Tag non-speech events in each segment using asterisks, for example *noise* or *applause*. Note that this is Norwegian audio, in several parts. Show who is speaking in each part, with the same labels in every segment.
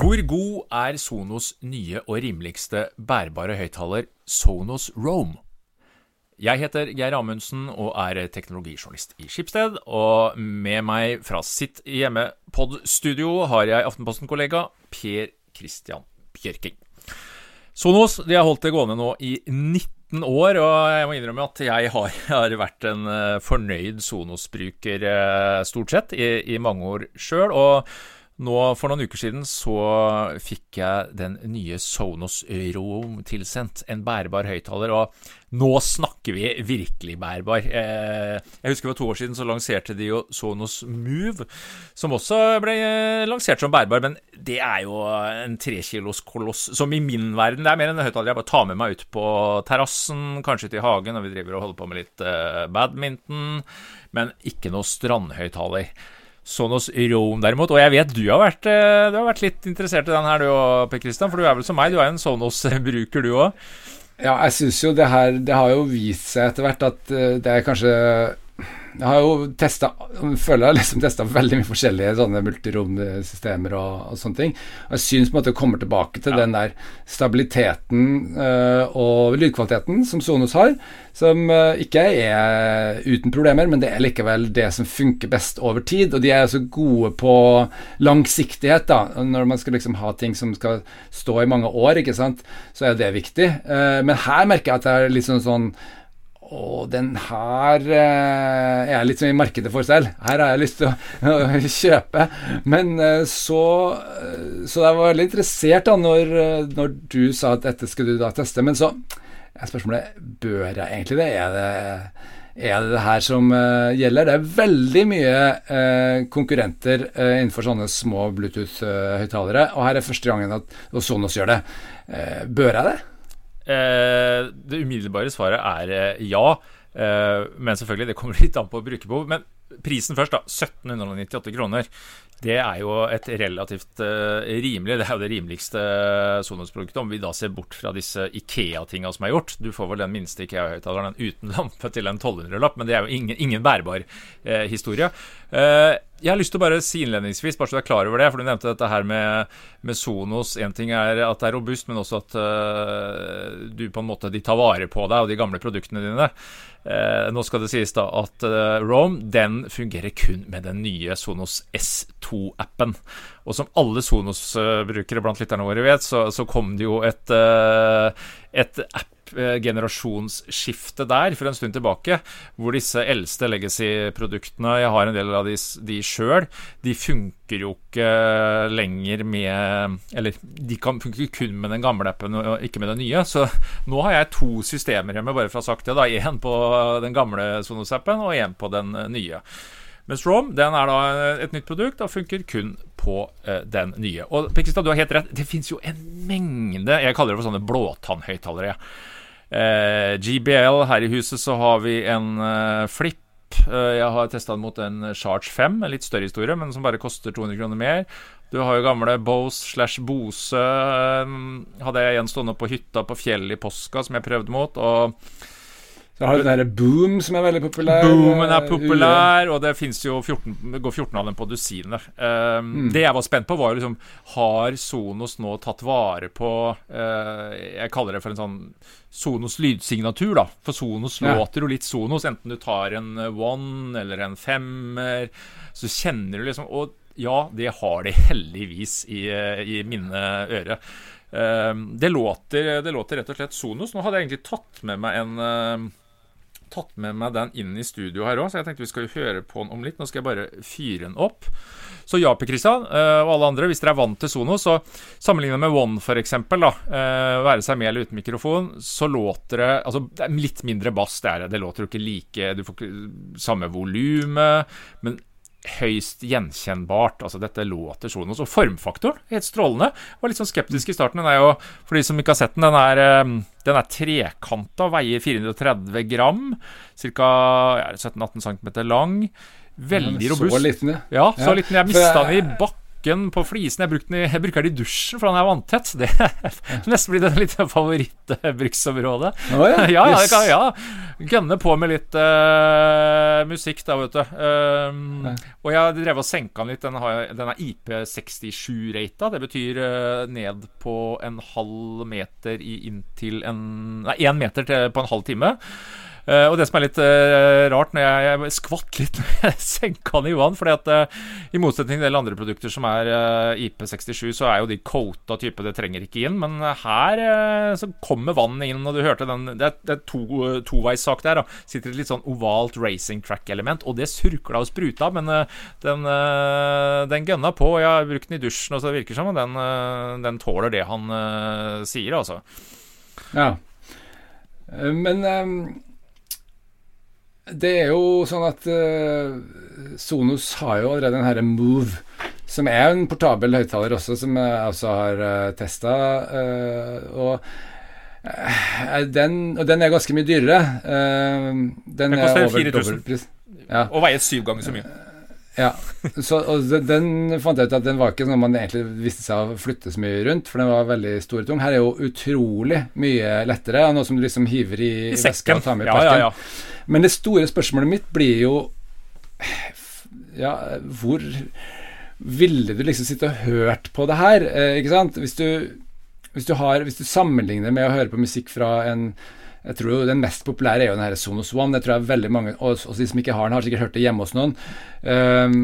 Speaker 1: Hvor god er Sonos nye og rimeligste bærbare høyttaler Sonos Roam? Jeg heter Geir Amundsen og er teknologijournalist i Skipsted. Og med meg fra sitt hjemmepod-studio har jeg Aftenposten-kollega Per Christian Bjørking. Sonos de har holdt det gående nå i 19 år, og jeg må innrømme at jeg har, har vært en eh, fornøyd Sonos-bruker eh, stort sett i, i mange år sjøl. Nå For noen uker siden så fikk jeg den nye Sonos Roam tilsendt. En bærbar høyttaler. Og nå snakker vi virkelig bærbar. Eh, jeg husker for to år siden så lanserte de jo Sonos Move, som også ble eh, lansert som bærbar. Men det er jo en trekilos koloss, som i min verden Det er mer enn en høyttaler jeg bare tar med meg ut på terrassen, kanskje til hagen når vi driver og holder på med litt eh, badminton. Men ikke noe strandhøyttaler. Sonos Roam derimot. Og jeg vet du har vært, eh, du har vært litt interessert i den her du òg, Per Christian. For du er vel som meg, du er en Sonos-bruker *laughs* du òg.
Speaker 2: Ja, jeg syns jo det her Det har jo vist seg etter hvert at eh, det er kanskje jeg har jo testa Føler jeg liksom testa veldig mye forskjellige sånne multirom-systemer og, og, sånne ting. Og jeg syns på en måte det kommer tilbake til ja. den der stabiliteten uh, og lydkvaliteten som Sonos har, som uh, ikke er uten problemer, men det er likevel det som funker best over tid. Og de er så gode på langsiktighet, da. Når man skal liksom ha ting som skal stå i mange år, ikke sant, så er det viktig. Uh, men her merker jeg at det er litt sånn sånn og den her eh, er jeg litt som i markedet for selv. Her har jeg lyst til å, *laughs* å kjøpe. Men eh, så eh, Så jeg var veldig interessert da når, når, du sa at dette skulle du da teste. Men så er spørsmålet bør jeg egentlig det? Er det, er det det her som uh, gjelder? Det er veldig mye uh, konkurrenter uh, innenfor sånne små Bluetooth-høyttalere. Og her er første gangen at Sonos gjør det. bør jeg det?
Speaker 1: Eh, det umiddelbare svaret er eh, ja. Eh, men selvfølgelig, det kommer *laughs* litt an på brukerbehov. Men prisen først, da. 1798 kroner. Det er jo et relativt rimelig Det er jo det rimeligste Sonos-produktet, om vi da ser bort fra disse Ikea-tinga som er gjort. Du får vel den minste Ikea-høyttaleren uten lampe til en 1200-lapp, men det er jo ingen, ingen bærbar uh, historie. Uh, jeg har lyst til å bare si innledningsvis, bare så du er klar over det, for du nevnte dette her med, med Sonos. Én ting er at det er robust, men også at du på en måte de tar vare på deg og de gamle produktene dine. nå skal det sies da at Rome den fungerer kun med den nye Sonos S2 2-appen. Og som alle Sonos-brukere blant lytterne våre vet, så, så kom det jo et, eh, et app-generasjonsskifte der for en stund tilbake, hvor disse eldste legacy-produktene, jeg har en del av de, de sjøl, de funker jo ikke lenger med Eller de kan funker kun med den gamle appen og ikke med den nye. Så nå har jeg to systemer hjemme, bare for å ha sagt det. da, Én på den gamle Sonos-appen og én på den nye. Mens Rom den er da et nytt produkt og funker kun på uh, den nye. Og Pekistad, du har helt rett. Det fins jo en mengde Jeg kaller det for sånne blåtannhøyttalere. Uh, GBL her i huset så har vi en uh, Flip. jeg har testa den mot en Charge 5, en litt større historie, men som bare koster 200 kroner mer. Du har jo gamle Bose slash Bose. hadde jeg igjen stående på hytta på fjellet i påska, som jeg prøvde mot. og
Speaker 2: så har du den derre Boom, som er veldig populær.
Speaker 1: Boomen er populær, og det jo 14, går 14 av dem på dusinet. Um, mm. Det jeg var spent på, var jo liksom Har Sonos nå tatt vare på uh, Jeg kaller det for en sånn Sonos lydsignatur, da. For Sonos ja. låter jo litt Sonos, enten du tar en one eller en femmer. Så kjenner du liksom Og ja, det har de heldigvis i, i mine ører. Um, det, låter, det låter rett og slett Sonos. Nå hadde jeg egentlig tatt med meg en uh, tatt med meg den inn i studio her òg, så jeg tenkte vi skal høre på den om litt. Nå skal jeg bare fyre den opp. Så ja, Per Kristian uh, og alle andre, hvis dere er vant til Sono, så sammenlignet med One f.eks., uh, være seg med eller uten mikrofon, så låter det Altså, det er litt mindre bass, det er det. Det låter jo ikke like Du får ikke samme volumet, men høyst gjenkjennbart. Altså, dette låter sånn. Og formfaktoren, helt strålende. Jeg var litt sånn skeptisk i starten. Den er jo, for de som ikke har sett den, den er, eh, den er trekanta, veier 430 gram. Ca. Ja, 17-18 cm lang. Veldig robust.
Speaker 2: Så liten,
Speaker 1: ja. ja så liten. Jeg mista den i bakken tjukken på flisene. Jeg, den i, jeg bruker den i dusjen, for den er vanntett. Det *laughs* nesten blitt et litt favorittbruksområde.
Speaker 2: Oh, *laughs* ja.
Speaker 1: ja, ja, kan, ja. Gønne på med litt uh, musikk, da, vet du. Um, ja. Og jeg drev og senka den litt. Den, har, den er IP67-rata. Det betyr uh, ned på en halv meter i inntil en Nei, én meter til, på en halv time. Uh, og det som er litt uh, rart, når jeg, jeg, skvatt litt *laughs* når jeg senka den i vann fordi at uh, i motsetning til en del andre produkter som er IP67, så er jo de coata type, det trenger ikke inn. Men her så kommer vannet inn, og du hørte den Det er, det er to, der. Da. Sitter et litt sånn ovalt racing track-element, og det surkla og spruta, men den, den gønna på. Jeg har brukt den i dusjen, og så det virker som den, den tåler det han sier, altså.
Speaker 2: Ja. Men um det er jo sånn at uh, Sonos har jo allerede den herre Move, som er en portabel høyttaler også, som jeg også har uh, eh, testa. Uh, eh, og den, og den er ganske mye dyrere.
Speaker 1: Den, den koster 4000 ja. og veier syv ganger så mye.
Speaker 2: Ja, så, og den fant jeg ut at den var ikke sånn man egentlig visste seg å flytte så mye rundt, for den var veldig stor og tung. Her er jo utrolig mye lettere, noe som du liksom hiver i, I veska og tar med i parken. Ja, ja, ja. Men det store spørsmålet mitt blir jo Ja, hvor ville du liksom sitte og hørt på det her? Eh, ikke sant? Hvis du, hvis du, har, hvis du sammenligner med å høre på musikk fra en jeg tror jo Den mest populære er jo den her Sonos One. Det tror jeg veldig mange, også de som ikke har den, har sikkert hørt det hjemme hos noen. Um,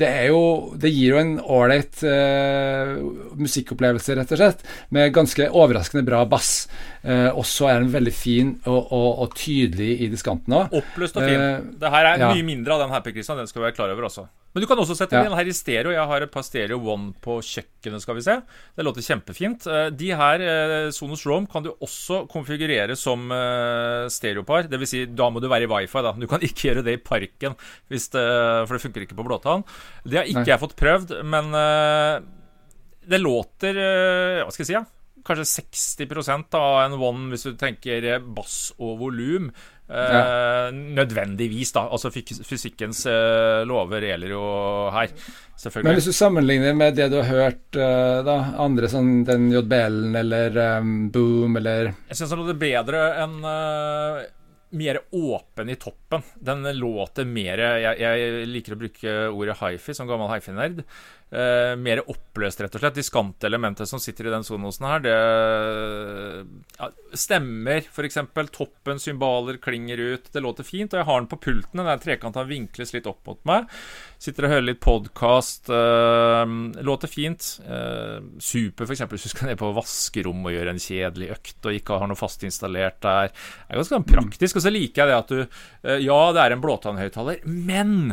Speaker 2: det, er jo, det gir jo en ålreit uh, musikkopplevelse, rett og slett, med ganske overraskende bra bass. Uh, og så er den veldig fin og, og, og tydelig i diskanten òg.
Speaker 1: Oppløst og fin. Uh, det her er ja. mye mindre av den her, Per Christian. Den skal vi være klar over også. Men du kan også sette ja. den her i stereo. Jeg har et par Stereo One på kjøkkenet, skal vi se. Det låter kjempefint. Eh, de her, eh, Sonos Rome, kan du også konfigurere som eh, stereopar. Dvs. Si, da må du være i wifi, da. Du kan *laughs* ikke gjøre det i parken, det, for det funker ikke på blåtann. Det har ikke Nei. jeg fått prøvd, men det låter Hva skal jeg si, ja? Kanskje 60% av en One hvis du tenker bass og volum. Ja. Eh, nødvendigvis, da. Altså Fysikkens uh, lover gjelder jo her.
Speaker 2: Selvfølgelig. Men hvis du sammenligner med det du har hørt uh, da, andre sånn den JBL-en eller um, Boom eller
Speaker 1: Jeg syns han låter bedre enn uh, mer åpen i toppen. Den låter mer jeg, jeg liker å bruke ordet hifi som gammel hifi-nerd. Uh, mer oppløst, rett og slett. Diskantelementet som sitter i den sonosen her, det ja, Stemmer, f.eks. Toppen, symboler, klinger ut. Det låter fint. Og jeg har den på pulten. Den trekanta vinkles litt opp mot meg. Sitter og hører litt podkast. Uh, låter fint. Uh, super, f.eks. hvis du skal ned på vaskerom og gjøre en kjedelig økt og ikke har noe fast installert der. Det er ganske sånn praktisk. Og så liker jeg det at du Ja, det er en blåtannhøyttaler, men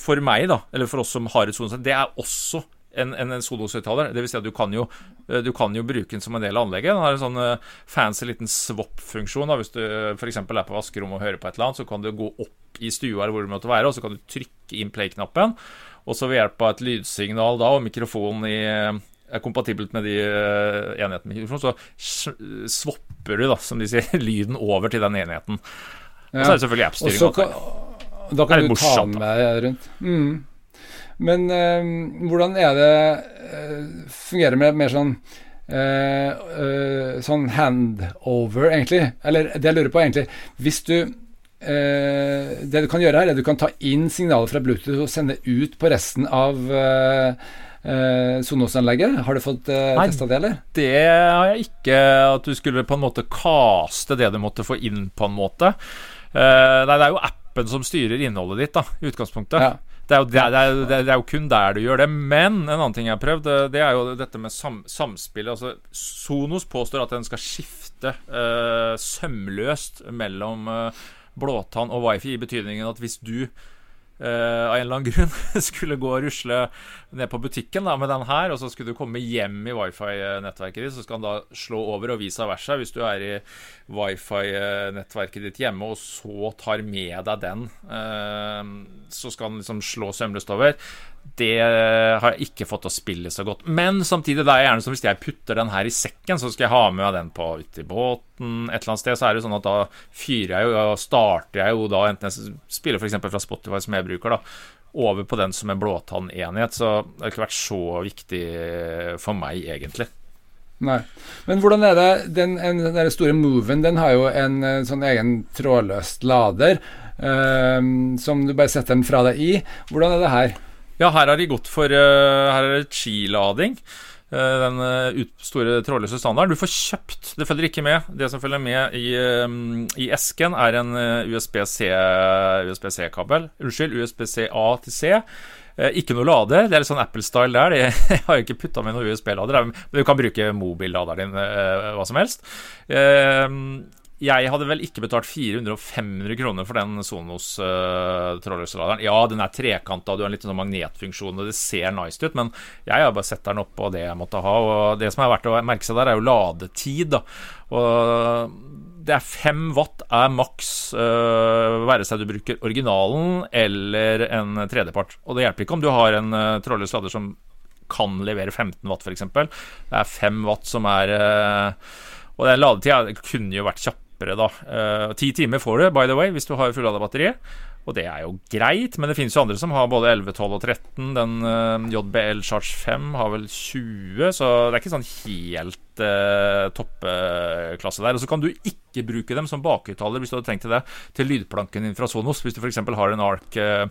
Speaker 1: For meg, da, eller for oss som har et sånt, det er også en, en Sonos-høyttaler. Det vil si at du kan, jo, du kan jo bruke den som en del av anlegget. Den har en sånn fancy liten swap-funksjon. Hvis du f.eks. er på vaskerommet og hører på et eller annet, så kan du gå opp i stua eller hvor du måtte være, og så kan du trykke inn play-knappen. Og så ved hjelp av et lydsignal da, og mikrofonen i, er kompatibelt med de enhetene med mikrofon, så swapper du, da, som de sier, *laughs* lyden over til den enheten. Og så er det selvfølgelig appstyring.
Speaker 2: Da kan du ta med rundt. Mm. Men uh, hvordan er det uh, Fungerer med mer sånn uh, sånn handover, egentlig? Eller det jeg lurer på, egentlig Hvis du Det du kan gjøre her, er at du kan ta inn signaler fra Bluetooth og sende ut på resten av Sonos-anlegget. Har du fått uh, testa det, eller?
Speaker 1: Det har jeg ikke. At du skulle på en måte kaste det du måtte få inn, på en måte. Nei, det er jo appen som styrer innholdet ditt, da, i utgangspunktet. Ja. Det er, jo, det, er, det, er, jo, kun der du gjør det. Men en annen ting jeg har prøvd, det er jo dette med sam, samspillet. Altså, Sonos påstår at den skal skifte uh, sømløst mellom uh, blåtann og wifi, i betydningen at hvis du av en eller annen grunn *laughs* skulle gå og rusle ned på butikken da, med den her, og så skulle du komme hjem i wifi-nettverket ditt, så skal den da slå over og vice versa hvis du er i wifi-nettverket ditt hjemme og så tar med deg den. Uh, så skal den liksom slå sømløst over. Det har jeg ikke fått å spille så godt. Men samtidig, det er gjerne som hvis jeg putter den her i sekken, så skal jeg ha med den på ut i båten et eller annet sted, så er det sånn at da fyrer jeg jo, og starter jeg jo da, enten jeg spiller f.eks. fra Spotify, som jeg bruker, da, over på den som en blåtannenhet. Så det har ikke vært så viktig for meg, egentlig.
Speaker 2: Nei. Men hvordan er det Den, den store moven, den har jo en, en sånn egen trådløst lader. Um, som du bare setter den fra deg i. Hvordan er det her?
Speaker 1: Ja, her har de gått for uh, Her er det skilading. Uh, den uh, store trådløse standarden. Du får kjøpt, det følger ikke med. Det som følger med i, um, i esken, er en USB-C-kabel. USB Unnskyld, USB-C-A til C. Ikke noe lader. Det er litt sånn Apple-style der. *laughs* Jeg har jo ikke putta med noen USB-lader. Men du kan bruke mobilladeren din hva som helst. Jeg hadde vel ikke betalt 400-500 kroner for den Sonos uh. Ja, den er trekanta, du har en liten sånn magnetfunksjon, og det ser nice ut, men jeg har bare sett den opp på det jeg måtte ha. Og det som er verdt å merke seg der, er jo ladetid. Da. Og det er 5 watt er maks, uh, være seg du bruker originalen eller en tredjepart. Og det hjelper ikke om du har en uh, trådløs lader som kan levere 15 watt, f.eks. Det er 5 watt som er uh, og den ladetida kunne jo vært kjapp kjappere, da. Eh, ti timer får du, by the way, hvis du har fullada batteri. Og det er jo greit, men det finnes jo andre som har både 11, 12 og 13. Den uh, eh, JBL Charge 5 har vel 20, så det er ikke sånn helt uh, toppklasse der. Og så kan du ikke bruke dem som bakhøyttaler hvis du hadde tenkt til det, til lydplanken din fra Sonos. Hvis du f.eks. har en ARK uh, Eh,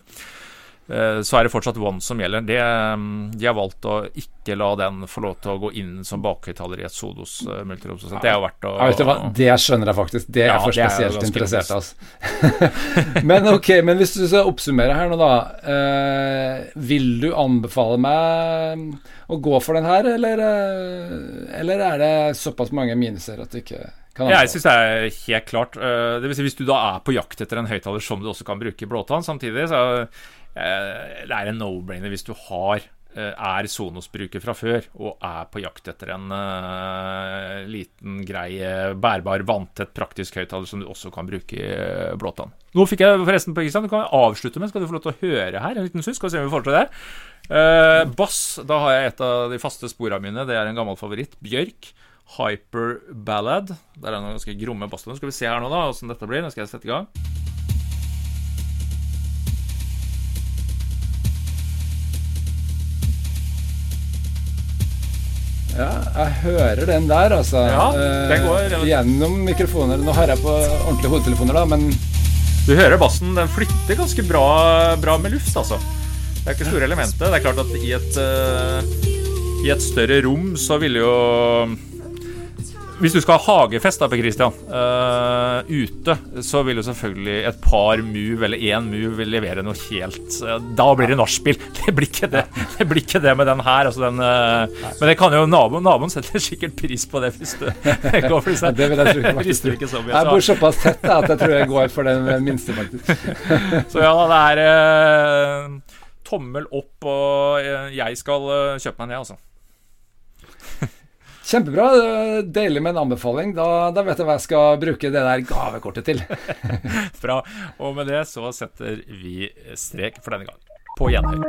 Speaker 1: så er det fortsatt One som gjelder. Det, mm, de har valgt å ikke la den få lov til å gå inn som bakhøyttaler i et Sodos uh, multirom. det er jo verdt å
Speaker 2: ja? Det skjønner jeg faktisk. Det er ja, for spesielt interessert av Altså. *laughs* men ok, men hvis du skal oppsummere her nå, da. Uh, vil du anbefale meg å gå for den her, eller, eller er det såpass mange minuser at du ikke
Speaker 1: jeg syns det er helt klart. Det vil si Hvis du da er på jakt etter en høyttaler som du også kan bruke i blåtann samtidig, så Eh, det er en no-brainer hvis du har eh, er Sonos-bruker fra før og er på jakt etter en uh, liten, grei, bærbar, vanntett, praktisk høyttaler som du også kan bruke i uh, blåtann. Nå fikk jeg forresten på Kristian, du kan avslutte med, skal du få lov til å høre her en liten suss? Skal vi se om vi får til det. Uh, bass, da har jeg et av de faste sporene mine. Det er en gammel favoritt. Bjørk. Hyper Ballad. Der er noen ganske gromme basstoner. Skal vi se her nå, da, åssen dette blir. Nå skal jeg sette i gang.
Speaker 2: Ja, jeg hører den der, altså.
Speaker 1: Ja, den går
Speaker 2: eh, Gjennom mikrofoner. Nå har jeg på ordentlige hodetelefoner, da, men
Speaker 1: Du hører bassen. Den flytter ganske bra, bra med luft, altså. Det er ikke store elementet. Det er klart at i et, uh, i et større rom så ville jo hvis du skal ha hagefest da, Per Christian, uh, ute, så vil jo selvfølgelig et par move eller én move levere noe helt uh, Da blir det nachspiel. *laughs* Det blir ikke det Det blir ikke det med den her. Altså den, uh, men det kan jo naboen Naboen setter sikkert pris på det hvis du *laughs* *laughs* går for disse.
Speaker 2: det vil jeg tro mye, jeg bor såpass tett da, at jeg tror jeg går for den minste, faktisk.
Speaker 1: så ja, det er tommel opp, og jeg skal kjøpe meg ned, altså.
Speaker 2: Kjempebra. Deilig med en anbefaling. Da, da, vet jeg hva jeg skal bruke det der gavekortet til. *laughs*
Speaker 1: Bra. Og med det så setter vi strek for denne gang. På gjenhør.